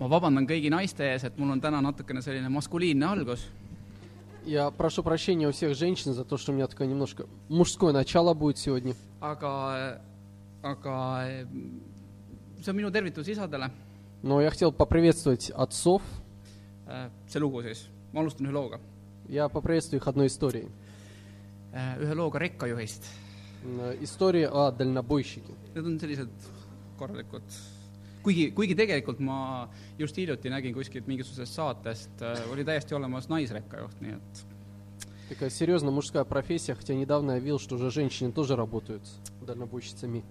ma vabandan kõigi naiste ees , et mul on täna natukene selline maskuliinne algus , Я прошу прощения у всех женщин за то, что у меня такое немножко мужское начало будет сегодня. aga , aga eh, see on minu tervitus isadele , Но я хотел поприветствовать отцов. see lugu siis , ma alustan ühe looga , Я поприветствую их одной историей. ühe looga rekkajuhist . М, История о дальнобойщике. Need on sellised korralikud , kuigi , kuigi tegelikult ma just hiljuti nägin kuskilt mingisugusest saatest , oli täiesti olemas naisrekkajuht , nii et Такая серьезная мужская профессия, хотя недавно я видел, что уже женщины тоже работают дальнобойщицами.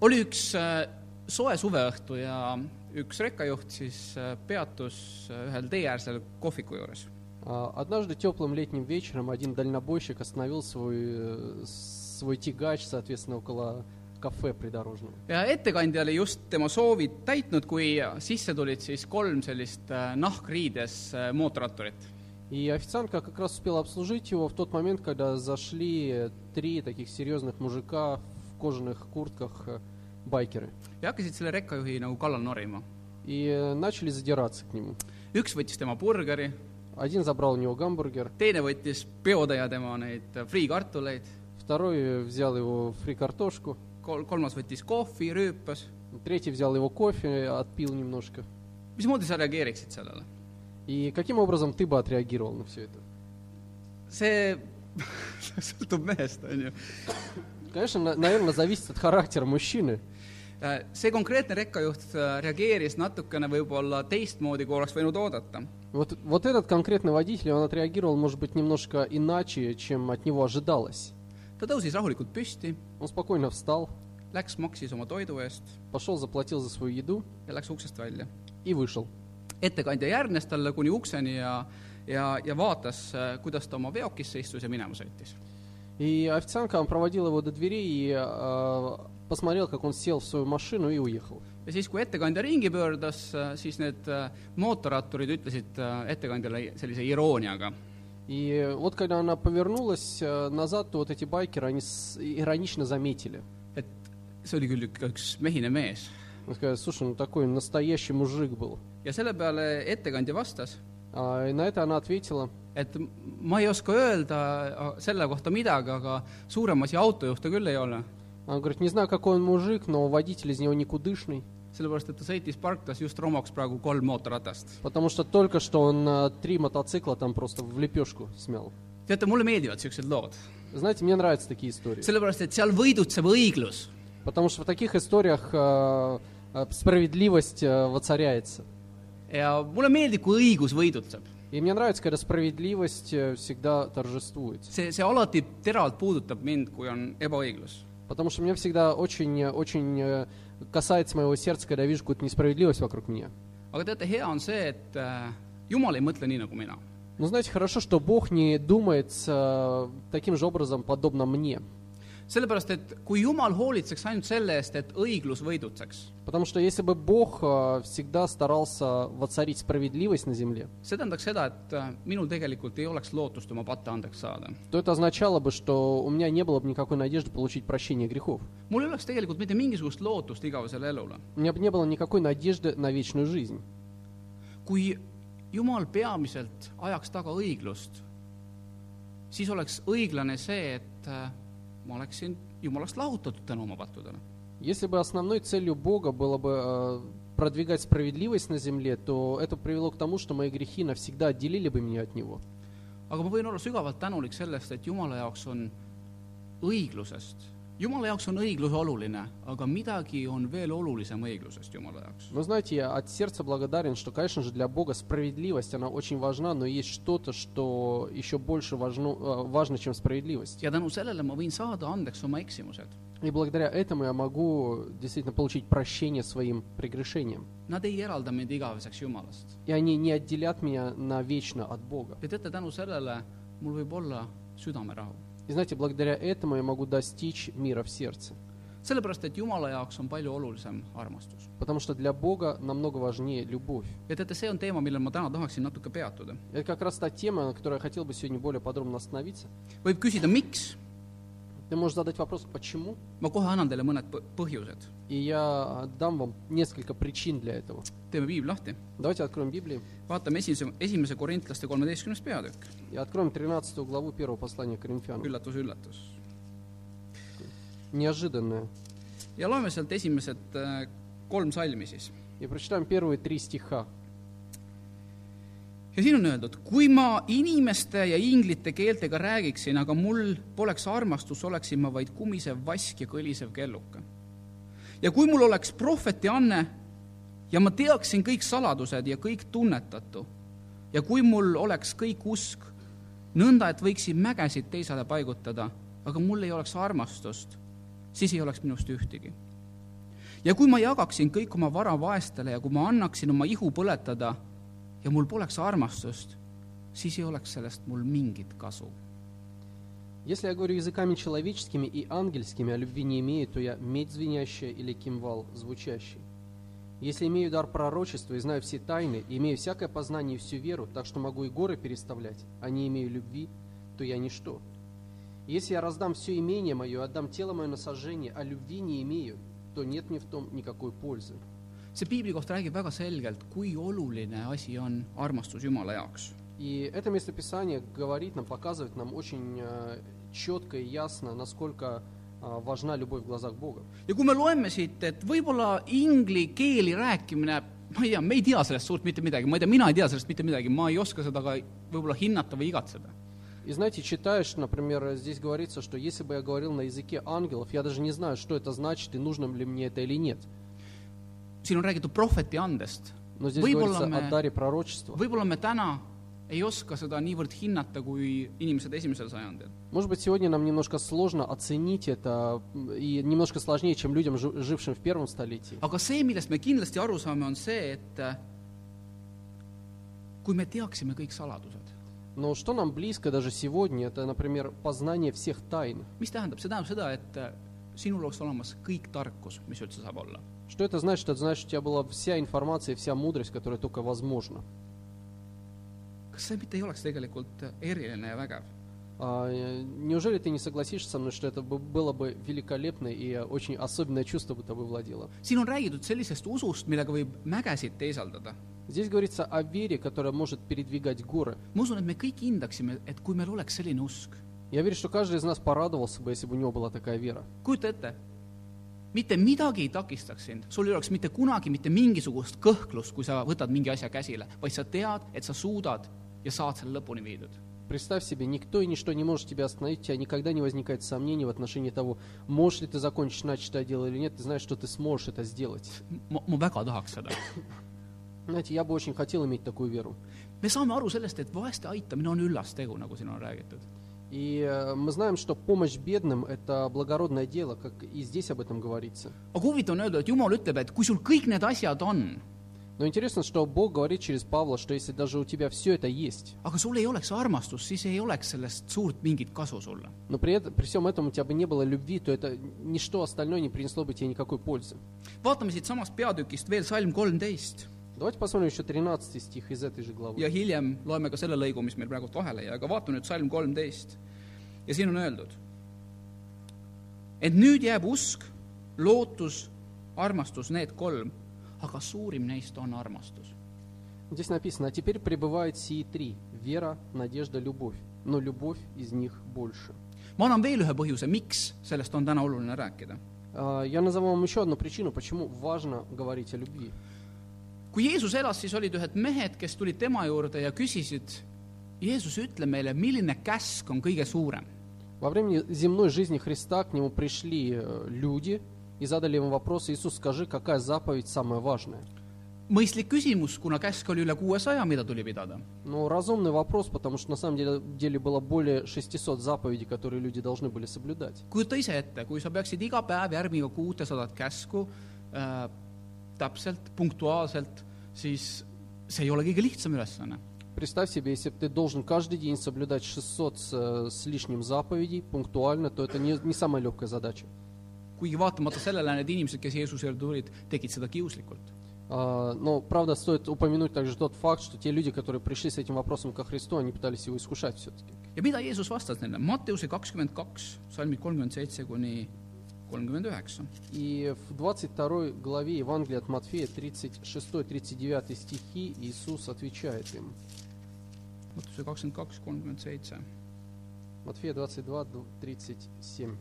oli üks äh, soe suveõhtu ja üks rekkajuht siis äh, peatus äh, ühel teeäärsel kohviku juures . А, Однажды теплым летним вечером один дальнобойщик остановил свой, э, свой тягач, соответственно, около кафе придорожного. ja ettekandja oli just tema soovid täitnud , kui sisse tulid siis kolm sellist äh, nahkriides äh, mootorratturit . И официантка как раз успела обслужить его в тот момент, когда зашли три таких серьезных мужика в кожаных куртках э, байкеры. ja hakkasid selle rekkajuhi nagu kallal norima . И э, начали задираться к нему. üks võttis tema burgeri , Один забрал у него гамбургер, teine võttis peotäie tema neid äh, friikartuleid , второй э, взял его фри-картошку, kol-, kolmas võttis kohvi, rüüpas. третий взял его кофе, отпил немножко. mismoodi sa reageeriksid sellele? И каким образом ты бы отреагировал на все это? see sõltub mehest, on ju. Конечно, наверное, зависит от характера мужчины. Äh, see konkreetne rekkajuht äh, reageeris natukene võib-olla teistmoodi, kui oleks võinud oodata. Вот, вот этот конкретный водитель, он отреагировал, может быть, немножко иначе, чем от него ожидалось. ta tõusis rahulikult püsti , Он спокойно встал, läks , maksis oma toidu eest пошел, заплатил за свою еду ja läks uksest välja . и вышел. ettekandja järgnes talle kuni ukseni ja , ja , ja vaatas , kuidas ta oma veokisse istus ja minema sõitis . И официантка он проводил его до двери и э, посмотрел, как он сел в свою машину и уехал. ja siis , kui ettekandja ringi pöördus , siis need äh, mootorratturid ütlesid äh, ettekandjale sellise irooniaga , И вот когда она повернулась э, назад, то вот эти байкеры, они с- иронично заметили. et see oli küll ikka üks mehine mees . Он сказал, слушай, ну такой настоящий мужик был. ja selle peale ettekandja vastas , А, и на это она ответила, et ma ei oska öelda äh, selle kohta midagi , aga suurem asi autojuhte küll ei ole , она говорит, не знаю, какой он мужик, но водитель из него никудышный, sellepärast et ta sõitis parklas just romaks praegu kolm mootorratast. потому что только что он э, три мотоцикла там просто в лепешку смял. teate, mulle meeldivad niisugused lood, Знаете, мне нравятся такие истории. sellepärast et seal võidutseb õiglus Потому что в таких историях э, э, справедливость воцаряется. ja mulle meeldib, kui õigus võidutseb. И мне нравится, когда справедливость всегда торжествует. see, see alati teravalt puudutab mind, kui on ebaõiglus. Потому что мне всегда очень, очень касается моего сердца, когда я вижу какую-то несправедливость вокруг меня. aga teate, hea on see, et äh, Jumal ei mõtle nii, nagu mina. Но знаете, хорошо, что Бог не думает э, таким же образом, подобно мне. sellepärast, et kui Jumal hoolitseks ainult selle eest, et õiglus võidutseks. see tähendaks seda, et э, minul tegelikult ei oleks lootust oma patte andeks saada. mul ei oleks tegelikult mitte mingisugust lootust igavesele elule. kui Jumal peamiselt ajaks taga õiglust, siis oleks õiglane see, et э, ma oleksin Jumalast lahutatud tänu oma pattudele. Если бы основной целью Бога было бы э, продвигать справедливость на земле, то это привело к тому, что мои грехи навсегда отделили бы меня от Него. aga ma võin olla sügavalt tänulik sellest, et Jumala jaoks on õiglusest, Jumala jaoks on õiglus oluline, aga midagi on veel olulisem õiglusest Jumala jaoks. Но знаете, я от сердца благодарен, что, конечно же, для Бога справедливость, она очень важна, но есть что-то, что еще больше важно, э, важно, чем справедливость. ja tänu sellele ma võin saada andeks oma eksimused. И благодаря этому я могу действительно получить прощение своим прегрешениям. Nad ei eralda mind igaveseks Jumalast. И они не отделят меня навечно от Бога. ja teate, tänu sellele mul võib olla südamerahu. И знаете, благодаря этому я могу достичь мира в сердце. sellepärast, et Jumala jaoks on palju olulisem armastus. Потому что для Бога намного важнее любовь. ja teate, see on teema, millel ma täna tahaksin natuke peatuda. Это как раз та тема, на которой я хотел бы сегодня более подробно остановиться. võib küsida, miks, Ты можешь задать вопрос, почему? ma kohe annan teile mõned põ- põhjused. И я дам вам несколько причин для этого. teeme piibli lahti, Давайте откроем Библию vaatame esimese, esimese korintlaste kolmeteistkümnes peatükk, и откроем 13 главу первого послания к Коринфянам. üllatus, üllatus. Неожиданное. ja loeme sealt esimesed äh, kolm salmi siis. И прочитаем первые три стиха. ja siin on öeldud, kui ma inimeste ja inglite keeltega räägiksin, aga mul poleks armastus, oleksin ma vaid kumisev vask ja kõlisev kelluke. ja kui mul oleks prohveti anne ja ma teaksin kõik saladused ja kõik tunnetatu ja kui mul oleks kõik usk, nõnda, et võiksin mägesid teisele paigutada, aga mul ei oleks armastust, siis ei oleks minust ühtegi. ja kui ma jagaksin kõik oma vara vaestele ja kui ma annaksin oma ihu põletada ja mul poleks armastust, siis ei oleks sellest mul mingit kasu. Если я говорю языками человеческими и ангельскими, а любви не имею, то я медь звенящая или кимвал звучащий. Если имею дар пророчества и знаю все тайны, и имею всякое познание и всю веру, так что могу и горы переставлять, а не имею любви, то я ничто. Если я раздам все имение мое, отдам тело мое на сожжение, а любви не имею, то нет мне в том никакой пользы. see piibli koht räägib väga selgelt, kui oluline asi on armastus Jumala jaoks. И это местописание говорит нам, показывает нам очень э, четко и ясно, насколько э, важна любовь в глазах Бога. ja kui me loeme siit, et võib-olla ingli keeli rääkimine, ma ei tea, me ei tea sellest suurt mitte midagi, ma ei tea, mina ei tea sellest mitte midagi, ma ei oska seda ka võib-olla hinnata või igatseda. И знаете, читаешь, например, здесь говорится, что если бы я говорил на языке ангелов, я даже не знаю, что это значит и нужно ли мне это или нет. siin on räägitud prohveti andest. Но здесь võib-olla говорится о me, даре пророчества. võib-olla me täna ei oska seda niivõrd hinnata kui inimesed esimesel sajandil. Может быть, сегодня нам немножко сложно оценить это, м, и немножко сложнее, чем людям, жи- жившим в первом столетии. aga see, millest me kindlasti aru saame, on see, et äh, kui me teaksime kõik saladused, Но что нам близко даже сегодня, это, например, познание всех тайн. mis tähendab, see tähendab seda, et äh, sinul oleks olemas kõik tarkus, mis üldse saab olla. Что это значит? Это значит, у тебя была вся информация и вся мудрость, которая только возможна. kas see mitte ei oleks tegelikult äh, eriline ja vägev? А, э, неужели ты не согласишься со мной, что это бы- было бы великолепное и э, очень особенное чувство бы тобой владело? siin on räägitud sellisest usust, millega võib mägesid teisaldada. Здесь говорится о вере, которая может передвигать горы. ma usun, et me kõik hindaksime, et kui meil oleks selline usk, Я верю, что каждый из нас порадовался бы, если бы у него была такая вера. kujuta ette, mitte midagi ei takistaks sind, sul ei oleks mitte kunagi mitte mingisugust kõhklust, kui sa võtad mingi asja käsile, vaid sa tead, et sa suudad ja saad selle lõpuni viidud. Представь себе, никто и ничто не может тебя остановить, у тебя никогда не возникает сомнений в отношении того, можешь ли ты закончить начатое дело или нет, ты знаешь, что ты сможешь это сделать. ma, ma väga tahaks seda. Знаете, я бы очень хотел иметь такую веру. me saame aru sellest, et vaeste aitamine on üllas tegu, nagu siin on räägitud. И э, мы знаем, что помощь бедным – это благородное дело, как и здесь об этом говорится. aga huvitav on öelda, et Jumal ütleb, et kui sul kõik need asjad on, Но интересно, что Бог говорит через Павла, что если даже у тебя все это есть, aga sul ei oleks armastust, siis ei oleks sellest suurt mingit kasu sulle. но при, этом, при всем этом у тебя бы не было любви, то это ничто остальное не принесло бы тебе никакой пользы. vaatame siitsamast peatükist veel salm kolmteist Давайте посмотрим еще 13 стих из этой же главы. ja hiljem loeme ka selle lõigu, mis meil praegu vahele jäi, aga vaatame nüüd salm kolmteist. ja siin on öeldud, et nüüd jääb usk, lootus, armastus, need kolm, aga suurim neist on armastus. Здесь написано, а теперь пребывают сии три – вера, надежда, любовь. Но любовь из них больше. ma annan veel ühe põhjuse, miks sellest on täna oluline rääkida. А, Я назову вам еще одну причину, почему важно говорить о любви. kui Jeesus elas, siis olid ühed mehed, kes tulid tema juurde ja küsisid, Jeesus, ütle meile, milline käsk on kõige suurem? Во время земной жизни Христа к нему пришли э, люди и задали ему вопрос, Иисус, скажи, какая заповедь самая важная? mõistlik küsimus, kuna käsk oli üle kuuesaja, mida tuli pidada. Ну, разумный вопрос, потому что на самом деле, деле было более 600 заповедей, которые люди должны были соблюдать. kujuta ise ette, kui sa peaksid iga päev järgmine kuutesadat käsku äh, täpselt, punktuaalselt, siis see ei ole kõige lihtsam ülesanne. Представь себе, если бы ты должен каждый день соблюдать 600 с, э, с лишним заповедей пунктуально, то это не, не самая легкая задача. kuigi vaatamata sellele need inimesed, kes Jeesuse juurde tulid, tegid seda kiuslikult. А, Но, правда, стоит упомянуть также тот факт, что те люди, которые пришли с этим вопросом ко Христу, они пытались его искушать все-таки. ja mida Jeesus vastas neile? Matteuse kakskümmend kaks, salmid kolmkümmend seitse kuni kolmkümmend üheksa. И в 22 главе Евангелия от Матфея, 36-39 стихи, Иисус отвечает им. Matteuse kakskümmend kaks, kolmkümmend seitse. Матфея 22, 37.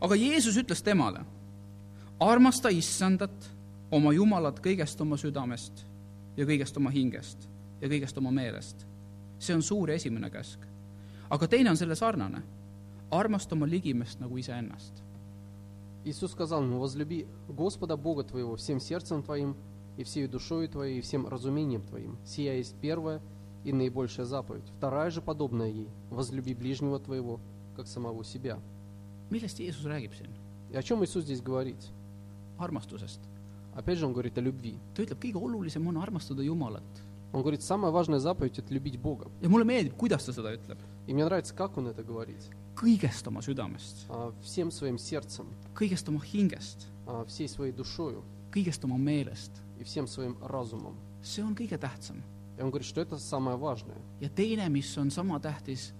aga Jeesus ütles temale, armasta issandat, oma Jumalat kõigest oma südamest ja kõigest oma hingest ja kõigest oma meelest. see on suur ja esimene käsk. aga teine on selle sarnane, armasta oma ligimest nagu iseennast. Иисус сказал ему, возлюби Господа Бога твоего всем сердцем твоим, и всей душою твоей, и всем разумением твоим. Сия есть первая и наибольшая заповедь. Вторая же, подобная ей, возлюби ближнего твоего, как самого себя. millest Jeesus räägib siin? И о чем Иисус здесь говорит? armastusest. Опять же, Он говорит о любви. ta ütleb, kõige olulisem on armastada Jumalat. Он говорит, самая важная заповедь – это любить Бога. ja mulle meeldib, kuidas ta seda ütleb. И мне нравится, как Он это говорит. kõigest oma südamest, А, Всем своим сердцем, kõigest oma hingest, а, всей своей душою kõigest oma meelest. и всем своим разумом. see on kõige tähtsam. И Он говорит, что это самое важное. ja teine, mis on sama tähtis,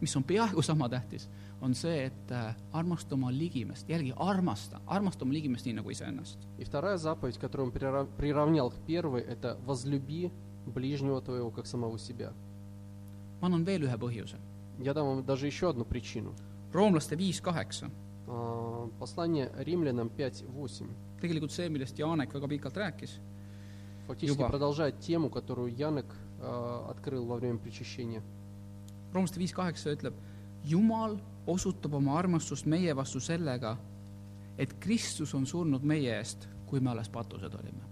mis on peaaegu sama tähtis, on see, et äh, armasta oma ligimest, jällegi armasta, armasta oma ligimest nii nagu iseennast. И вторая заповедь, которую Он прирав- приравнял к первой, это возлюби ближнего твоего, как самого себя. ma annan veel ühe põhjuse. Я дам вам даже еще одну причину. roomlaste viis kaheksa, А, Послание римлянам 5.8 tegelikult see, millest Janek väga pikalt rääkis, фактически Juba. продолжает тему, которую Янек а, открыл во время причащения. roomlaste viis kaheksa ütleb, Jumal osutab oma armastust meie vastu sellega, et Kristus on surnud meie eest, kui me alles patused olime.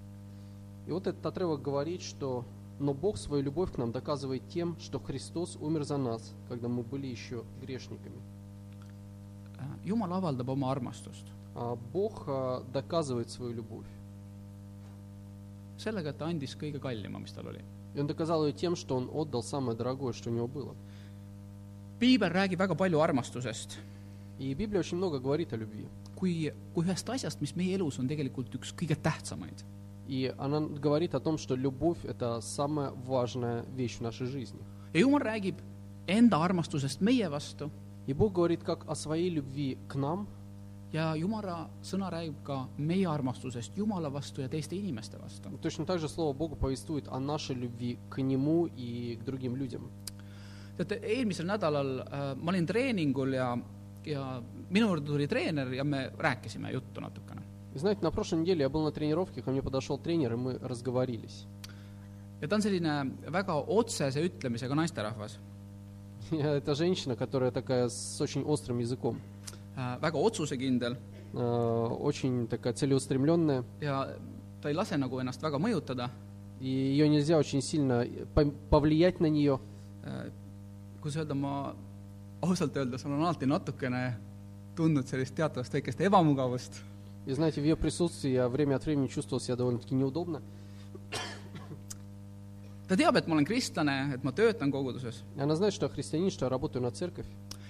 И вот этот отрывок говорит, что «Но Бог свою любовь к нам доказывает тем, что Христос умер за нас, когда мы были еще грешниками». Äh, Jumal avaldab oma armastust А Бог а, доказывает свою любовь. sellega, et ta andis kõige kallima, mis tal oli. И Он доказал ее тем, что Он отдал самое дорогое, что у Него было. piibel räägib väga palju armastusest И Библия очень много говорит о любви. kui, kui ühest asjast, mis meie elus on tegelikult üks kõige tähtsamaid. И она говорит о том, что любовь – это самая важная вещь в нашей жизни. ja Jumal räägib enda armastusest meie vastu И Бог говорит как о своей любви к нам, ja Jumala sõna räägib ka meie armastusest Jumala vastu ja teiste inimeste vastu. точно так же Слово Бога повествует о нашей любви к Нему и к другим людям. teate, eelmisel nädalal äh, ma olin treeningul ja, ja minu juurde tuli treener ja me rääkisime juttu natukene. И знаете, на прошлой неделе я был на тренировке, ко мне подошел тренер, и мы разговорились. ja ta on selline väga otsese ütlemisega naisterahvas Я- Это женщина, которая такая с очень острым языком, äh,, väga otsusekindel э, очень такая целеустремленная, ja ta ei lase nagu ennast väga mõjutada и ее нельзя очень сильно по- повлиять на нее. äh, kuidas öelda, ma ausalt öeldes olen alati natukene tundnud sellist teatavast väikest ebamugavust. И знаете, в ее присутствии я время от времени чувствовал себя довольно-таки неудобно. ta teab, et ma olen kristlane, et ma töötan koguduses она знает, что я христианин, что я работаю на церковь.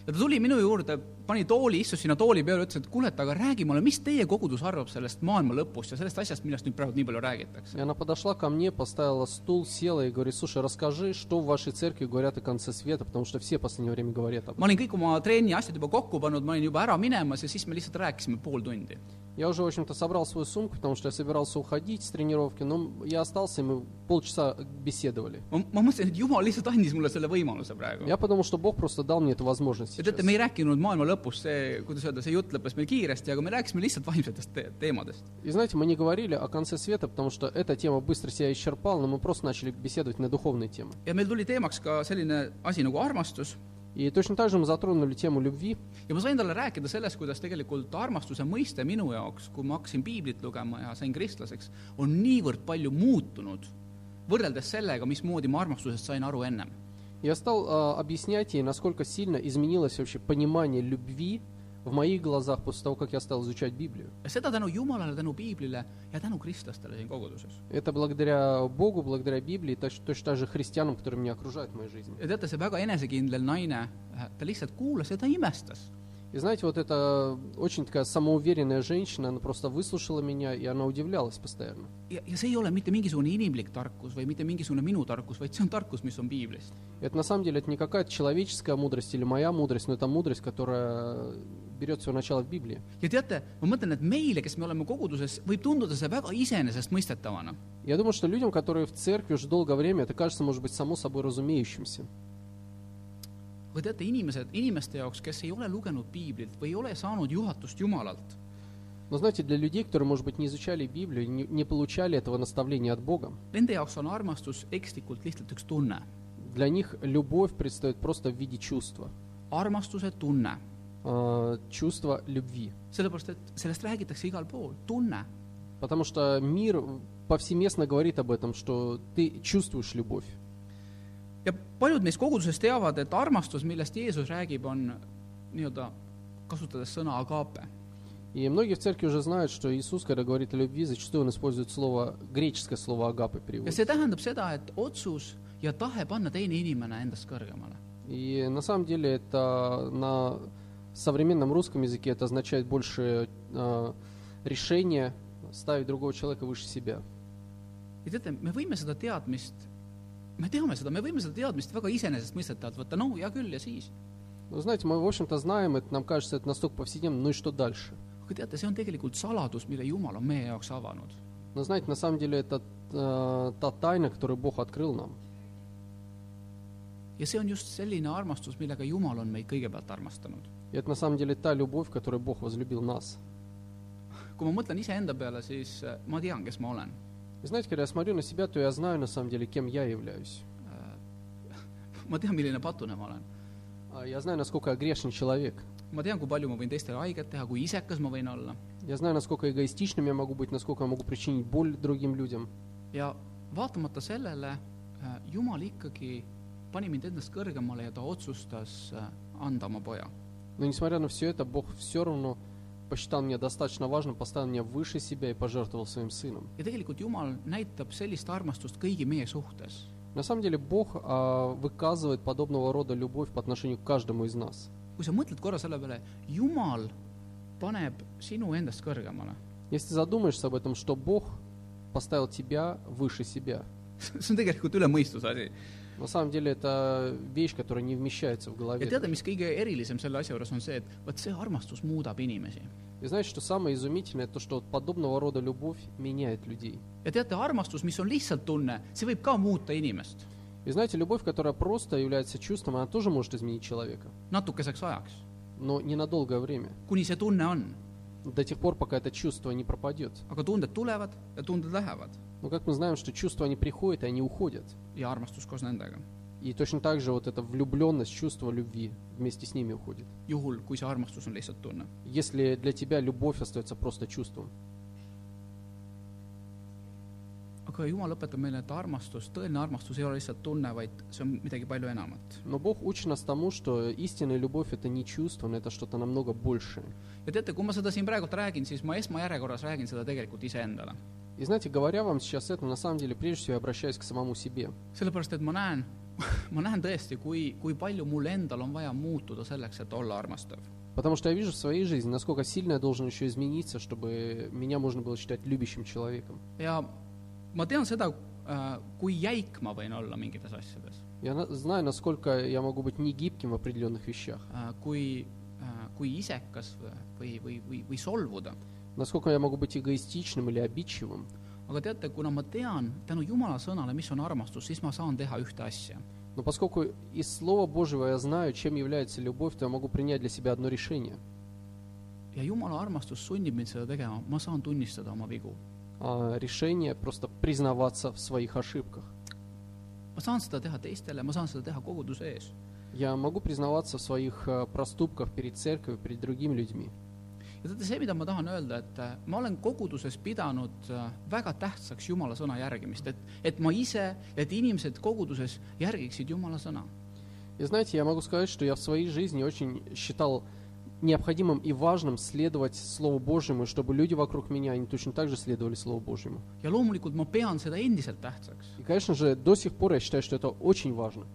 ja ta tuli minu juurde, pani tooli, istus sinna tooli peale, ütles, et kuule, et aga räägi mulle, mis teie kogudus arvab sellest maailma lõpust ja sellest asjast, millest nüüd praegu nii palju räägitakse? И она подошла ко мне, поставила стул, села и говорит, слушай, расскажи, что в вашей церкви говорят о конце света, потому что все в последнее время говорят об этом. ma olin kõik oma trenni asjad juba kokku pannud, ma olin juba ära minemas ja siis me lihtsalt rääkisime pool tundi. Я уже, в общем-то, собрал свою сумку, потому что я собирался уходить с тренировки, но я остался, и мы полчаса беседовали. ma, ma mõtlesin, et jumal lihtsalt andis mulle selle võimaluse praegu. Я подумал, что Бог просто дал мне эту возможность ja сейчас. teate, me ei rääkinud maailma lõpust, see, kuidas öelda, see jutt lõppes meil kiiresti, aga me rääkisime lihtsalt vaimsetest te teemadest. И знаете, мы не говорили о конце света, потому что эта тема быстро себя исчерпала, но мы просто начали беседовать на духовные темы. ja meil tuli teemaks ka selline asi nagu armastus И точно так же мы затронули тему любви. ja ma sain talle rääkida sellest, kuidas tegelikult armastuse mõiste minu jaoks, kui ma hakkasin piiblit lugema ja sain kristlaseks, on niivõrd palju muutunud võrreldes sellega, mismoodi ma armastusest sain aru ennem. Я стал а, объяснять ей, насколько сильно изменилось вообще понимание любви в моих глазах после того, как я стал изучать Библию. seda tänu Jumalale, tänu piiblile ja tänu kristlastele siin koguduses. Это благодаря Богу, благодаря Библии, точ- точно так же христианам, которые меня окружают в моей жизни. ja teate, see väga enesekindel naine, ta lihtsalt kuulas ja ta imestas. И знаете, вот эта очень такая самоуверенная женщина, она просто выслушала меня, и она удивлялась постоянно. ja, ja see ei ole mitte mingisugune inimlik tarkus või mitte mingisugune minu tarkus, vaid see on tarkus, mis on piiblist. Это на самом деле это не какая-то человеческая мудрость или моя мудрость, но это мудрость, которая берет свое начало в Библии. ja teate, ma mõtlen, et meile, kes me oleme koguduses, võib tunduda see väga iseenesestmõistetavana. Я думаю, что людям, которые в церкви уже долгое время, это кажется, может быть, само собой разумеющимся. aga teate , inimesed , inimeste jaoks , kes ei ole lugenud piiblit või ei ole saanud juhatust Jumalalt , Но знаете, для людей, которые, может быть, не изучали Библию, не, не получали этого наставления от Бога, nende jaoks on armastus ekslikult lihtsalt üks tunne . для них любовь предстоит просто в виде чувства. armastuse tunne , А, чувство любви. sellepärast et sellest räägitakse igal pool , tunne . Потому что мир повсеместно говорит об этом, что ты чувствуешь любовь. ja paljud meist koguduses teavad , et armastus , millest Jeesus räägib , on nii-öelda , kasutades sõna agape . И многие в церкви уже знают, что Иисус, когда говорит о любви, зачастую он использует слово, греческое слово агапы ja перевод. see tähendab seda , et otsus ja tahe panna teine inimene endast kõrgemale . И на самом деле это на современном русском языке это означает больше а, решение ставить другого человека выше себя. ja teate , me võime seda teadmist , me teame seda , me võime seda teadmist väga iseenesestmõistetavalt võtta , no hea küll ja siis . Ну, знаете, мы, в общем-то, знаем это, нам кажется, это настолько повседневно, ну и что дальше? aga teate , see on tegelikult saladus , mille Jumal on meie jaoks avanud . Но знаете, на самом деле это э, та тайна, которую Бог открыл нам. ja see on just selline armastus , millega Jumal on meid kõigepealt armastanud . И это на самом деле та любовь, которой Бог возлюбил нас. kui ma mõtlen iseenda peale , siis äh, ma tean , kes ma olen . И знаете, когда я смотрю на себя, то я знаю на самом деле, кем я являюсь. ma tean, milline patune ma olen. А Я знаю, насколько я грешный человек. ma tean, kui palju ma võin teistele haiget teha, kui isekas ma võin olla Я знаю, насколько эгоистичным я могу быть, насколько я могу причинить боль другим людям. ja vaatamata sellele äh, Jumal ikkagi pani mind endast kõrgemale ja ta otsustas äh, anda oma poja. Но несмотря на все это, Бог все равно посчитал меня достаточно важным, поставил меня выше себя и пожертвовал своим сыном. ja tegelikult Jumal näitab sellist armastust kõigi meie suhtes . На самом деле Бог а, выказывает подобного рода любовь по отношению к каждому из нас. kui sa mõtled korra selle peale , Jumal paneb sinu endast kõrgemale . Если ты задумаешься об этом, что Бог поставил тебя выше себя, see on tegelikult üle mõistuse asi . на самом деле это вещь, которая не вмещается в ja голове. teada, mis kõige erilisem selle asja juures on see, et vot see armastus muudab inimesi. И знаете, что самое изумительное, то что подобного рода любовь меняет людей. ja teate, armastus, mis on lihtsalt tunne, see võib ka muuta inimest И знаете, любовь, которая просто является чувством, она тоже может изменить человека, natukeseks ajaks, но не на долгое время, kuni see tunne on. до тех пор, пока это чувство не пропадет. aga tunded tulevad ja tunded lähevad Но как мы знаем, что чувства, они приходят и они уходят. ja armastus koos nendega. И точно так же вот эта влюбленность, чувство любви вместе с ними уходит. juhul, kui see armastus on lihtsalt tunne. Если для тебя любовь остается просто чувством. aga Jumal õpetab meile, et armastus, tõeline armastus ei ole lihtsalt tunne, vaid see on midagi palju enamat. Но Бог учит нас тому, что истинная любовь это не чувство, но это что-то намного большее. ja teate, kui ma seda siin praegult räägin, siis ma esmajärjekorras räägin seda tegelikult iseendale. И знаете, говоря вам сейчас это, на самом деле, прежде всего я обращаюсь к самому себе. sellepärast, et ma näen, ma näen tõesti, kui, kui palju mul endal on vaja muutuda selleks, et olla armastav. Потому что я вижу в своей жизни, насколько сильно я должен еще измениться, чтобы меня можно было считать любящим человеком. ja ma tean seda, kui jäik ma võin olla mingites asjades, Я на- знаю, насколько я могу быть негибким в определенных вещах, kui, kui isekas või, või, või, või solvuda. Насколько я могу быть эгоистичным или обидчивым. aga teate, kuna ma tean tänu Jumala sõnale, mis on armastus, siis ma saan teha ühte asja. Но поскольку из Слова Божьего я знаю, чем является любовь, то я могу принять для себя одно решение. ja Jumala armastus sunnib mind seda tegema, ma saan tunnistada oma vigu. А, решение просто признаваться в своих ошибках. ma saan seda teha teistele, ma saan seda teha koguduse ees. Я могу признаваться в своих э, проступках перед церковью, перед другими людьми. ja teate , see , mida ma tahan öelda , et äh, ma olen koguduses pidanud äh, väga tähtsaks Jumala sõna järgimist , et , et ma ise , et inimesed koguduses järgiksid Jumala sõna . И знаете, я могу сказать, что я в своей жизни очень считал необходимым и важным следовать Слову Божьему, чтобы люди вокруг меня, они точно так же следовали Слову Божьему. ja loomulikult ma pean seda endiselt tähtsaks , И, конечно же, до сих пор я считаю, что это очень важно.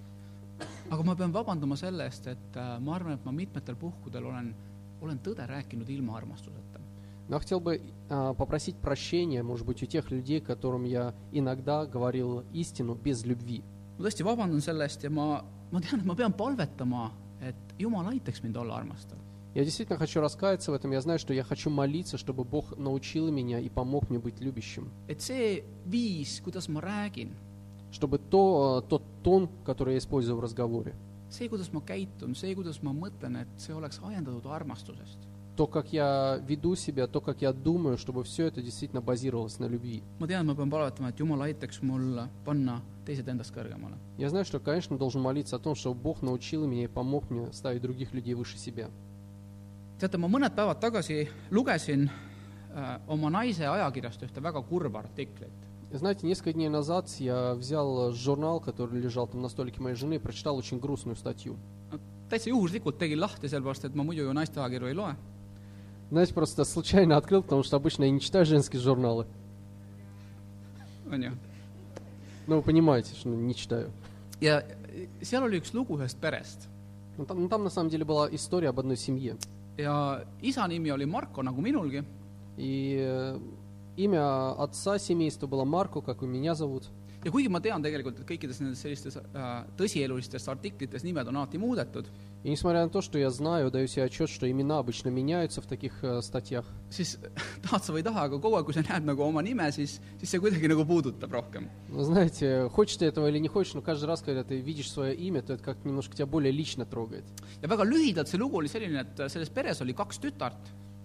aga ma pean vabandama selle eest , et äh, ma arvan , et ma mitmetel puhkudel olen olen tõde rääkinud ilma armastuseta. Но хотел бы а, попросить прощения, может быть, у тех людей, которым я иногда говорил истину без любви. ma tõesti vabandan selle eest ja ma, ma tean, et ma pean palvetama, et Jumal aitaks mind olla armastav. Я действительно хочу раскаяться в этом. Я знаю, что я хочу молиться, чтобы Бог научил меня и помог мне быть любящим. et see viis, kuidas ma räägin, Чтобы то, э, тот тон, который я использую в разговоре, see , kuidas ma käitun , see , kuidas ma mõtlen , et see oleks ajendatud armastusest . то, как я веду себя, то, как я думаю, чтобы все это действительно базировалось на любви. ma tean , ma pean palvetama , et Jumal aitaks mul panna teised endast kõrgemale . Я знаю, что, конечно, должен молиться о том, чтобы Бог научил меня и помог мне ставить других людей выше себя. teate , ma mõned päevad tagasi lugesin äh, oma naise ajakirjast ühte väga kurba artiklit . Знаете, несколько дней назад я взял журнал, который лежал там на столике моей жены, и прочитал очень грустную статью. täitsa juhuslikult tegin lahti, sellepärast et ma muidu ju naiste ajakirju ei loe. Знаете, просто случайно открыл, потому что обычно я не читаю женские журналы. on ju. Вы понимаете, что не читаю. ja seal oli üks lugu ühest perest Ну, там, ну, там на самом деле была история об одной семье. ja isa nimi oli Marko nagu minulgi И э, имя отца семейства было Марко, как и меня зовут. ja kuigi ma tean tegelikult , et kõikides nendes sellistes äh, tõsielulistes artiklites nimed on alati muudetud , И несмотря на то, что я знаю, даю себе отчет, что имена обычно меняются в таких э, статьях, siis tahad sa või ei taha , aga kogu aeg , kui sa näed nagu oma nime , siis , siis see kuidagi nagu puudutab rohkem . Вы знаете, хочешь ты этого или не хочешь, но каждый раз, когда ты видишь свое имя, то это как-то немножко тебя более лично трогает. ja väga lühidalt see lugu oli selline , et selles peres oli kaks tütart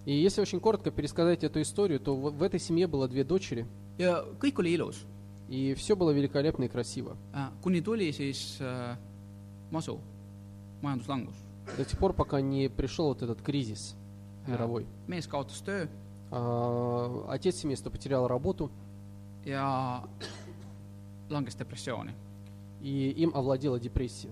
И если очень коротко пересказать эту историю, то в, этой семье было две дочери, ja kõik oli ilus, и все было великолепно и красиво. kuni tuli siis äh, masu, majanduslangus. До тех пор, пока не пришел вот этот кризис мировой. mees kaotas töö А, отец семейства потерял работу, ja langes depressiooni. и им овладела депрессия.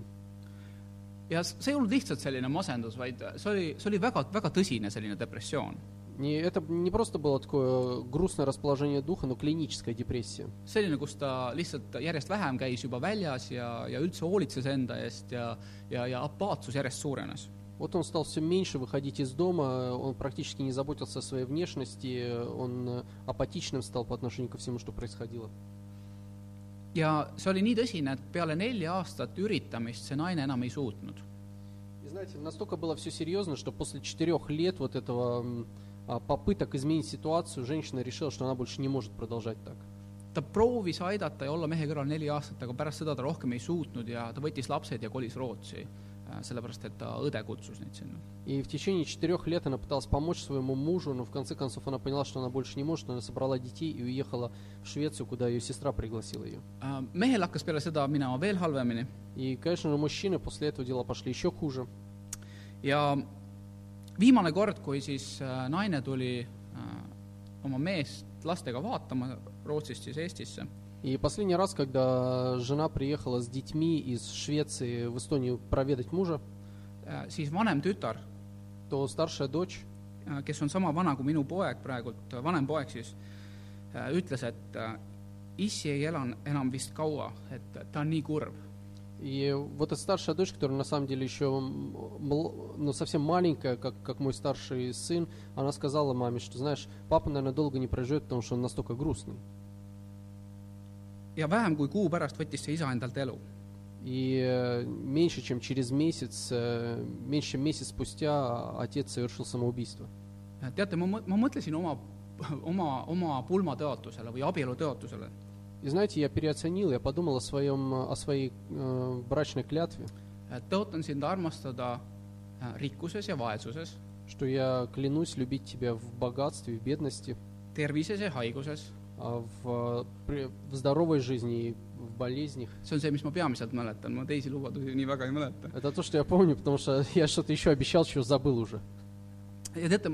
Ja see ei olnud lihtsalt selline masendus, vaid see oli, see oli väga, väga tõsine selline depressioon. Не, это не просто было такое грустное расположение духа, но клиническая депрессия. selline, kus ta lihtsalt järjest vähem käis juba väljas ja, ja üldse hoolitses enda eest ja, ja, ja apaatsus järjest suurenes. Вот он стал все меньше выходить из дома, он практически не заботился о своей внешности, он апатичным стал по отношению ко всему, что происходило. ja see oli nii tõsine , et peale nelja aastat üritamist see naine enam ei suutnud . И знаете, настолько было все серьезно, что после четырех лет вот этого м, а, попыток изменить ситуацию, женщина решила, что она больше не может продолжать так. ta proovis aidata ja olla mehe kõrval neli aastat , aga pärast seda ta rohkem ei suutnud ja ta võttis lapsed ja kolis Rootsi , sellepärast et ta õde kutsus neid sinna . И в tечение четырех лет она пыталась помочь своему мужу, но в конце концов она поняла, что она больше не может, она собрала детей и уехала в Швецию, куда ее сестра пригласила ее. mehel hakkas peale seda minema veel halvemini И, конечно же, мужчины после этого дела пошли еще хуже. ja viimane kord , kui siis äh, naine tuli äh, oma meest lastega vaatama Rootsist siis Eestisse , И последний раз, когда жена приехала с детьми из Швеции в Эстонию проведать мужа, siis vanem tütar, то старшая дочь, kes on sama vana kui minu poeg praegult, vanem poeg siis, ütles, et äh, issi ei ela enam vist kaua, et ta on nii kurb. и вот эта старшая дочь, которая на самом деле еще ну, совсем маленькая, как, как мой старший сын, она сказала маме, что, знаешь, папа, наверное, долго не проживет, потому что он настолько грустный. ja vähem kui kuu pärast võttis see isa endalt elu . И э, меньше, чем через месяц, э, меньше, чем месяц спустя отец совершил самоубийство. teate , ma , ma mõtlesin oma , oma , oma pulmatõotusele või abielutõotusele И знаете, я переоценил, я подумал о, своем, о своей э, брачной клятве, tõotan sind armastada äh, rikkuses ja vaesuses , что я клянусь любить тебя в богатстве, в бедности, tervises ja haiguses . а в, в здоровой жизни и в болезнях. see on see, mis ma peamiselt mäletan, ma teisi lubadusi nii väga ei mäleta. Это то, что я помню, потому что я что-то еще обещал, чего забыл уже. ja teate,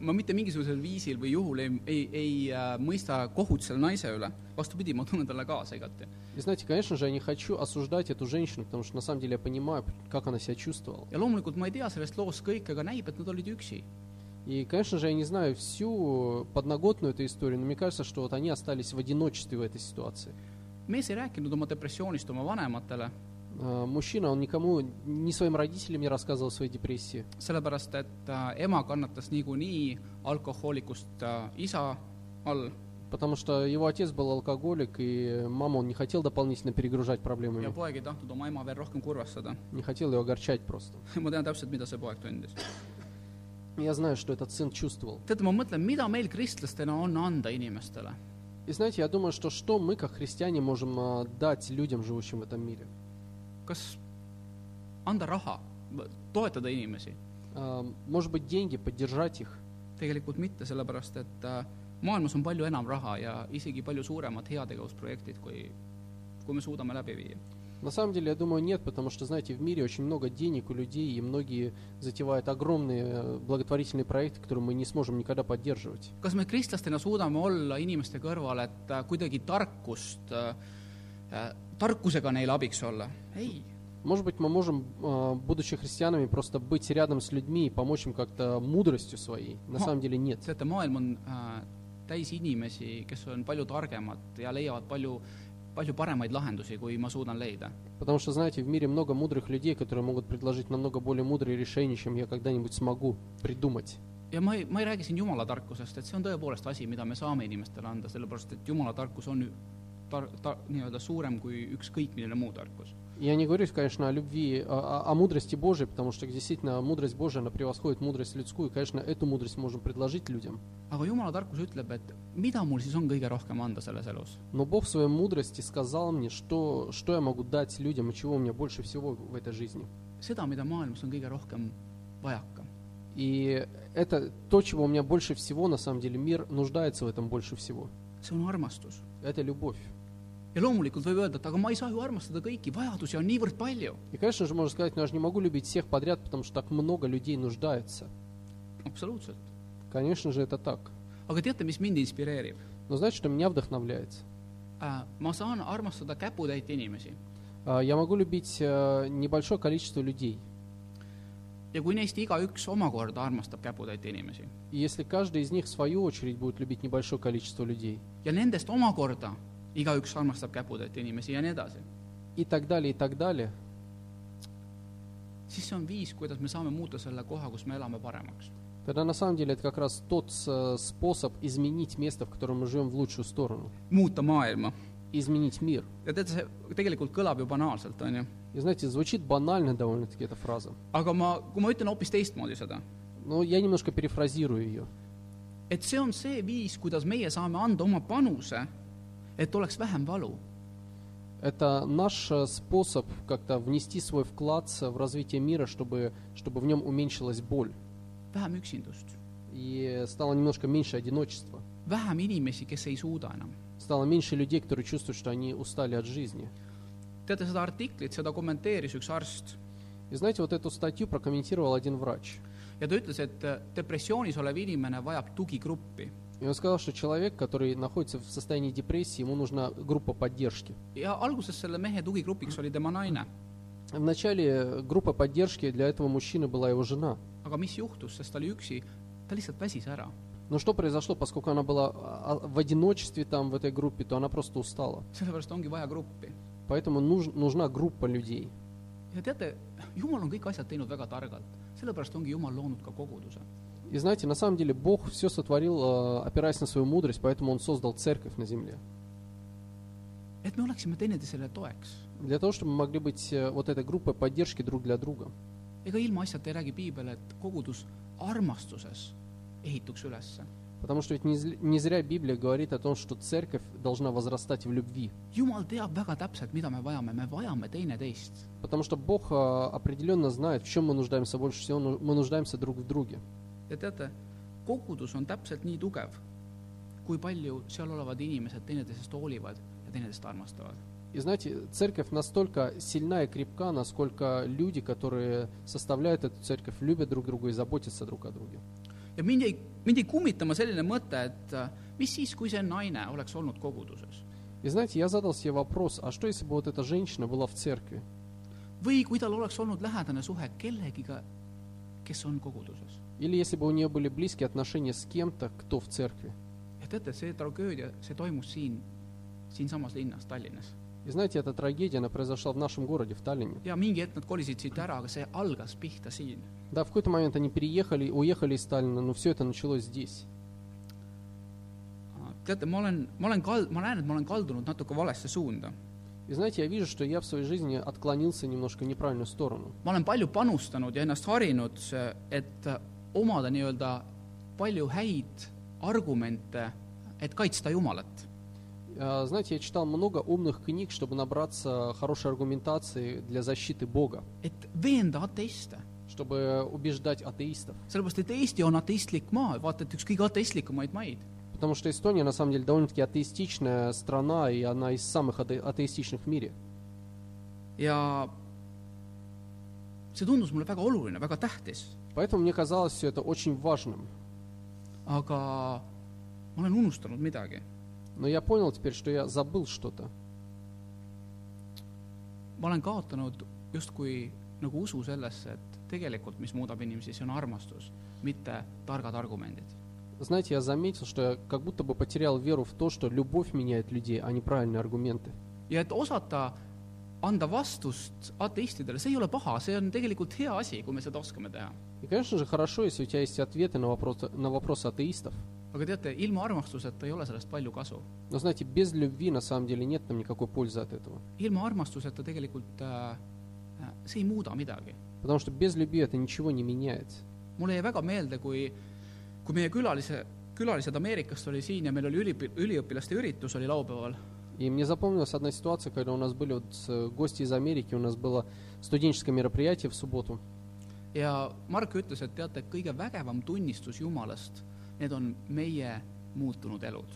ma mitte mingisugusel viisil või juhul ei, ei, ei äh, mõista kohut selle naise üle, vastupidi, ma tunnen talle kaasa igati. И знаете, конечно же, я не хочу осуждать эту женщину, потому что на самом деле я понимаю, как она себя чувствовала. ja loomulikult ma ei tea sellest loost kõike, aga näib, et nad olid üksi. И, конечно же, я не знаю всю подноготную эту историю, но мне кажется, что вот они остались в одиночестве в этой ситуации. mees ei rääkinud oma depressioonist oma vanematele, А, Мужчина, он никому, ни своим родителям не рассказывал о своей депрессии, sellepärast et äh, ema kannatas niikuinii alkohoolikust äh, isa all потому что его отец был алкоголик, и маму он не хотел дополнительно перегружать ja проблемами, poeg ei tahtnud oma ema veel rohkem kurvastada. не хотел ее огорчать просто. ma tean täpselt, mida see poeg tundis. Я знаю, что этот сын чувствовал. teate , ma mõtlen , mida meil kristlastena on anda inimestele . И знаете, я думаю, что что мы, как христиане, можем а, дать людям, живущим в этом мире? kas anda raha , toetada inimesi ? А, Может быть, деньги, поддержать их? tegelikult mitte , sellepärast et äh, maailmas on palju enam raha ja isegi palju suuremad heategevusprojektid , kui , kui me suudame läbi viia . На самом деле, я думаю, нет, потому что, знаете, в мире очень много денег у людей, и многие затевают огромные э, благотворительные проекты, которые мы не сможем никогда поддерживать. kas me kristlastena suudame olla inimeste kõrval , et äh, kuidagi tarkust äh, , äh, tarkusega neile abiks olla ? ei , Может быть, мы можем, э, будучи христианами, просто быть рядом с людьми и помочь им как-то мудростью своей. На Ма- самом деле нет. teate , maailm on äh, täis inimesi , kes on palju targemad ja leiavad palju , palju paremaid lahendusi , kui ma suudan leida . Потому что, знаете, в мире много мудрых людей, которые могут предложить намного более мудрые решения, чем я когда-нибудь смогу придумать. ja ma ei , ma ei räägi siin jumala tarkusest , et see on tõepoolest asi , mida me saame inimestele anda , sellepärast et jumala tarkus on ju tar- , ta- , nii-öelda suurem kui ükskõik milline muu tarkus . Я не говорю, конечно, о любви, о, о- о мудрости Божией, потому что действительно мудрость Божия, она превосходит мудрость людскую, и, конечно, эту мудрость можем предложить людям. aga jumala tarkus ütleb, et mida mul siis on kõige rohkem anda selles elus. Но Бог в своей мудрости сказал мне, что, что я могу дать людям и чего у меня больше всего в этой жизни. seda, mida maailmas on kõige rohkem vajaka. И это то, чего у меня больше всего, на самом деле, мир нуждается в этом больше всего. see on armastus. Это любовь. Ja loomulikult võib öelda, et aga ma ei saa ju armastada kõiki, vajadusi on niivõrd palju. И, конечно же, можно сказать, ну, я же не могу любить всех подряд, потому что так много людей нуждается. absoluutselt. Конечно же, это так. aga teate, mis mind inspireerib? Но знаете, что меня вдохновляет? ma saan armastada käputäit inimesi А, Я могу любить э, небольшое количество людей. ja kui neist igaüks omakorda armastab käputäit inimesi И если каждый из них, в свою очередь, будет любить небольшое количество людей, ja nendest omakorda igaüks armastab käputäit inimesi ja nii edasi , и так далее, и так далее, siis see on viis , kuidas me saame muuta selle koha , kus me elame paremaks . тогда на самом деле это как раз тот э, способ изменить место, в котором мы живем, в лучшую сторону. muuta maailma . Изменить мир. ja teate , see tegelikult kõlab ju banaalselt , on ju . И знаете, звучит банально довольно-таки эта фраза. aga ma , kui ma ütlen hoopis teistmoodi seda , Но я немножко перефразирую ее. et see on see viis , kuidas meie saame anda oma panuse , et oleks vähem valu. Это наш э, способ как-то внести свой вклад в развитие мира, чтобы, чтобы в нем уменьшилась боль vähem üksindust, и стало немножко меньше одиночества. vähem inimesi, kes ei suuda enam. Стало меньше людей, которые чувствуют, что они устали от жизни. teate, seda artiklit, seda kommenteeris üks arst И знаете, вот эту статью прокомментировал один врач. ja ta ütles, et äh, depressioonis olev inimene vajab tugigruppi И он сказал, что человек, который находится в состоянии депрессии, ему нужна группа поддержки. ja alguses selle mehe tugigrupiks oli tema naine, Вначале группа поддержки для этого мужчины была его жена. aga mis juhtus, sest ta oli üksi, ta lihtsalt väsis ära. Но что произошло, поскольку она была а, в одиночестве там, в этой группе, то она просто устала. sellepärast ongi vaja gruppi. Поэтому нуж- нужна группа людей. ja teate, Jumal on kõik asjad teinud väga targalt, sellepärast ongi Jumal loonud ka koguduse. И знаете, на самом деле Бог все сотворил, э, опираясь на свою мудрость, поэтому Он создал церковь на земле. et me oleksime teineteisele toeks. Для того, чтобы мы могли быть э, вот этой группой поддержки друг для друга. ega ilmaasjata ei räägi piibel, et kogudus armastuses ehituks ülesse. Потому что ведь не зл- не зря Библия говорит о том, что церковь должна возрастать в любви. Jumal teab väga täpselt, mida me vajame, me vajame teineteist. Потому что Бог э, определенно знает, в чем мы нуждаемся больше всего. Ну, Мы нуждаемся друг в друге. ja teate , kogudus on täpselt nii tugev , kui palju seal olevad inimesed teineteisest hoolivad ja teineteist armastavad . И знаете, церковь настолько сильна и крепка, насколько люди, которые составляют эту церковь, любят друг друга и заботятся друг о друге. ja mind ei , mind ei kummitama selline mõte , et äh, mis siis , kui see naine oleks olnud koguduses . И знаете, я задал себе вопрос, а что если бы вот эта женщина была в церкви? või kui tal oleks olnud lähedane suhe kellegiga , kes on koguduses . Или если бы у нее были близкие отношения с кем-то, кто в церкви? ja teate, see tragöödia, see toimus siin, siinsamas linnas, Tallinnas. И знаете, эта трагедия, она произошла в нашем городе, в Таллине. ja mingi hetk nad kolisid siit ära, aga see algas pihta siin. Да, в какой-то момент они переехали, уехали из Таллина, но все это началось здесь. teate, ma olen, ma olen kal-, ma näen, et ma olen kaldunud natuke valesse suunda. И знаете, я вижу, что я в своей жизни отклонился немножко в неправильную сторону. ma olen palju panustanud ja ennast harinud, et omada nii-öelda palju häid argumente , et kaitsta Jumalat . А, Знаете, я читал много умных книг, чтобы набраться хорошей аргументации для защиты Бога, et veenda ateiste . чтобы убеждать атеистов. sellepärast , et Eesti on ateistlik maa , vaata et üks kõige ateistlikumaid maid . Потому что Эстония, на самом деле, довольно-таки атеистичная страна, и она из самых ате- атеистичных в мире. ja see tundus mulle väga oluline , väga tähtis , Поэтому мне казалось все это очень важным. aga ma olen unustanud midagi . Но я понял теперь, что я забыл что-то. ma olen kaotanud justkui nagu usu sellesse , et tegelikult , mis muudab inimesi , see on armastus , mitte targad argumendid . Знаете, я заметил, что я как будто бы потерял веру в то, что любовь меняет людей, а не правильные аргументы. ja et osata anda vastust ateistidele , see ei ole paha , see on tegelikult hea asi , kui me seda oskame teha . И, конечно же, хорошо, если у тебя есть ответы на вопросы, на вопросы атеистов. aga teate , ilma armastuseta ei ole sellest palju kasu . Но знаете, без любви на самом деле нет нам никакой пользы от этого. ilma armastuseta tegelikult äh, äh, see ei muuda midagi . Потому что без любви это ничего не меняет. mulle jäi väga meelde , kui , kui meie külalise , külalised Ameerikast oli siin ja meil oli üliõpi- , üliõpilaste üritus oli laupäeval И мне запомнилась одна ситуация, когда у нас были вот э, гости из Америки, у нас было студенческое мероприятие в субботу. ja Mark ütles, et teate, kõige vägevam tunnistus Jumalast, need on meie muutunud elud.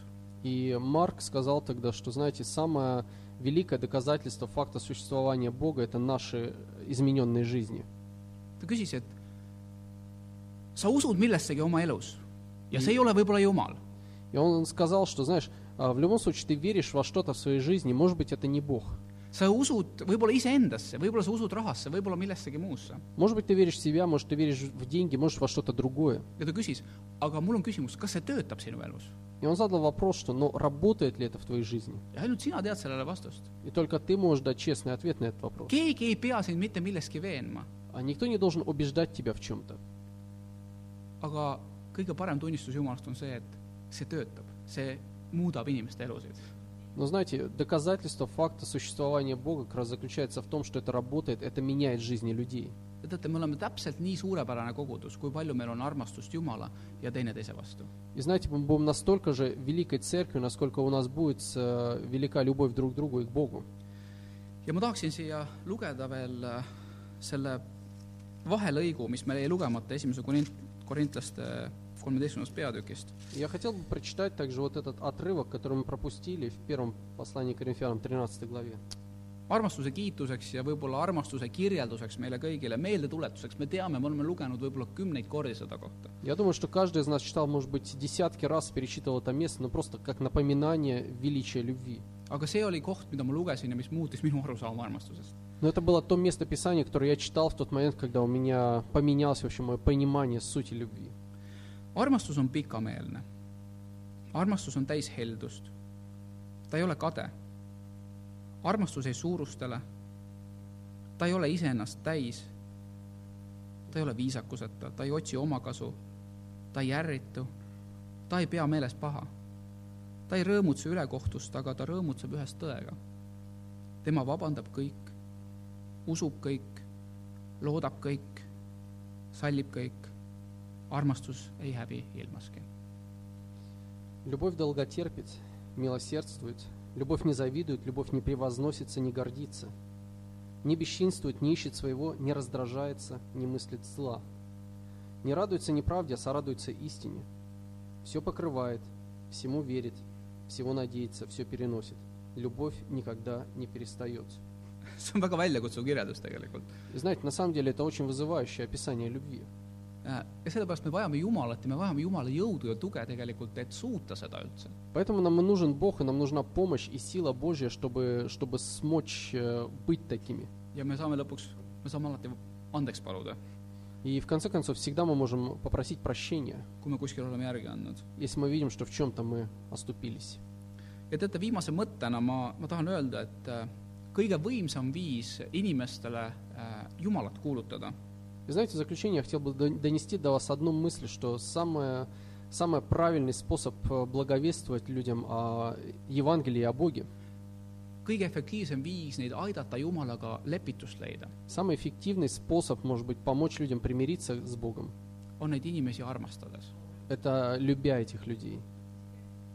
И Марк сказал тогда, что, знаете, самое великое доказательство факта существования Бога – это наши измененные жизни. ta küsis, et sa usud millessegi oma elus ja see ei ole võib-olla Jumal. И он сказал, что, знаешь, в любом случае ты веришь во что-то в своей жизни, может быть, это не Бог. sa usud võib-olla iseendasse , võib-olla sa usud rahasse , võib-olla millessegi muusse . Может быть, ты веришь в себя, может, ты веришь в деньги, может, во что-то другое. ja ta küsis , aga mul on küsimus , kas see töötab sinu elus ? И он задал вопрос, что, ну, работает ли это в твоей жизни? ja ainult sina tead sellele vastust . И только ты можешь дать честный ответ на этот вопрос. keegi ei pea sind mitte milleski veenma , А никто не должен убеждать тебя в чем-то. aga kõige parem tunnistus Jumalast on see , et see töötab , see muudab inimeste elusid . Но знаете, доказательство факта существования Бога как раз заключается в том, что это работает, это меняет жизни людей. ja teate , me oleme täpselt nii suurepärane kogudus , kui palju meil on armastust Jumala ja teineteise vastu . И знаете, мы будем настолько же великой церковью, насколько у нас будет э, велика любовь друг к другу и к Богу. ja ma tahaksin siia lugeda veel äh, selle vahelõigu , mis meil jäi lugemata esimese korint- , korintlaste kolmeteistkümnendast peatükist . И Я хотел бы прочитать также вот этот отрывок, который мы пропустили в первом послании к Коринфянам 13 главе. armastuse kiituseks ja võib-olla armastuse kirjelduseks meile kõigile , meeldetuletuseks , me teame , me oleme lugenud võib-olla kümneid kordi seda kohta . Я думаю, что каждый из нас читал, может быть, десятки раз перечитывал это место, но просто как напоминание величия любви. aga see oli koht , mida ma lugesin ja mis muutis minu arusaama armastusest . Но это было то место Писания, которое я читал в тот момент, когда у меня поменялось вообще мое понимание сути любви. armastus on pikameelne. armastus on täis heldust. ta ei ole kade. armastus ei suurustele. ta ei ole iseennast täis. ta ei ole viisakuseta, ta ei otsi omakasu. ta ei ärritu. ta ei pea meeles paha. ta ei rõõmutse ülekohtust, aga ta rõõmutseb ühest tõega. tema vabandab kõik, usub kõik, loodab kõik, sallib kõik, armastus ei häbi ilmaski. Любовь долготерпит, милосердствует, любовь не завидует, любовь не превозносится, не гордится, не бесчинствует, не ищет своего, не раздражается, не мыслит зла, не радуется неправде, а сорадуется истине, все покрывает, всему верит, всего надеется, все переносит. Любовь никогда не перестает. see on väga väljakutsuv kirjeldus tegelikult. Знаете, на самом деле это очень вызывающее описание любви. ja sellepärast me vajame Jumalat ja me vajame Jumala jõudu ja tuge tegelikult , et suuta seda üldse . Поэтому нам и нужен Бог, и нам нужна помощь и сила Божья, чтобы, чтобы смочь э, быть такими. ja me saame lõpuks , me saame alati andeks paluda , И в конце концов, всегда мы можем попросить прощения, kui me kuskil oleme järgi andnud . если мы видим, что в чем-то мы оступились. ja teate , viimase mõttena ma , ma tahan öelda , et äh, kõige võimsam viis inimestele äh, Jumalat kuulutada И знаете, в заключение я хотел бы дон- донести до вас одну мысль, что самое, самый правильный способ э, благовествовать людям о Евангелии о Боге, kõige efektiivsem viis neid aidata Jumalaga lepitust leida, самый эффективный способ, может быть, помочь людям примириться с Богом, on neid inimesi armastades. это любя этих людей.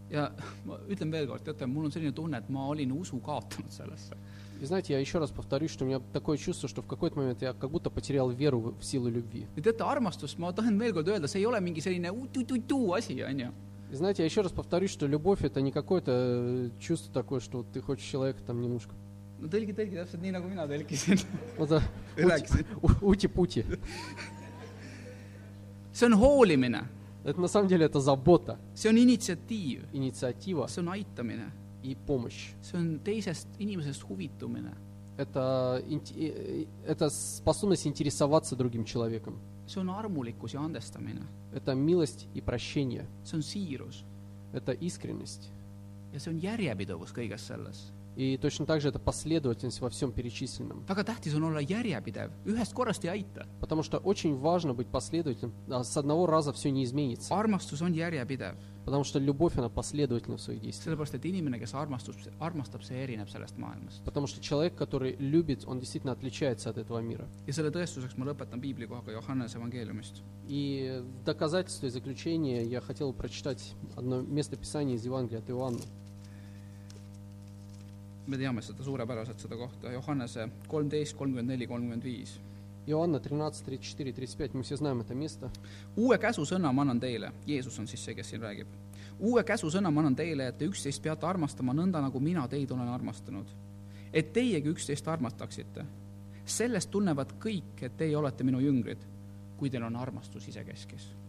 ja ma ütlen veel kord, teate, mul on selline tunne, et ma olin usu kaotanud sellesse. И знаете, я еще раз повторюсь, что у меня такое чувство, что в какой-то момент я как будто потерял веру в силу любви. ja teate, armastus, ma tahan veel kord öelda, see ei ole mingi selline utu-tu-tu asi, on ju. И знаете, я еще раз повторюсь, что любовь это не какое-то э, чувство такое, что вот ты хочешь человека там немножко. no tõlgi, tõlgi täpselt nii, nagu mina tõlkisin. Вот это rääkisin. у- ути-пути. see on hoolimine, Это на самом деле это забота, see on initsiatiiv, инициатива see on aitamine, и помощь. see on teisest inimesest huvitumine, Это, инте- э, это способность интересоваться другим человеком. see on armulikkus ja andestamine, Это милость и прощение. see on siirus Это искренность. ja see on järjepidevus kõiges selles. И точно так же это последовательность во всем перечисленном. Потому что очень важно быть последовательным. А с одного раза все не изменится. Потому что любовь, она последовательна в своих действиях. sellepärast et inimene, kes armastus, armastab, see erineb sellest maailmast. Потому что человек, который любит, он действительно отличается от этого мира. ja selle tõestuseks ma lõpetan piiblikohaga Johannese evangeeliumist. И в доказательство и заключение я хотел прочитать одно место Писания из Евангелия от Иоанна. me teame seda suurepäraselt, seda kohta, Johannese kolmteist, kolmkümmend neli, kolmkümmend viis. Иоанна 13, 34, 35, мы все знаем это место. uue käsusõna ma annan teile , Jeesus on siis see , kes siin räägib . uue käsusõna ma annan teile , et te üksteist peate armastama nõnda , nagu mina teid olen armastanud . et teiegi üksteist armastaksite . sellest tunnevad kõik , et teie olete minu jüngrid , kui teil on armastus isekeskis .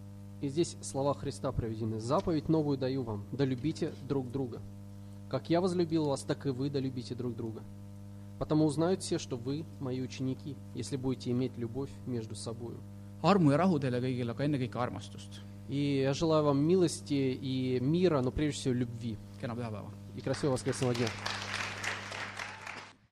И здесь слова Христа проведены. «Заповедь новую даю вам, да любите друг друга. Как я возлюбил вас, так и вы да любите друг друга. Потому узнают все, что вы мои ученики, если будете иметь любовь между собою». armu ja rahu teile kõigile, aga ennekõike armastust. И я желаю вам милости и мира, но прежде всего любви. kena pühapäeva! И красивого воскресного дня.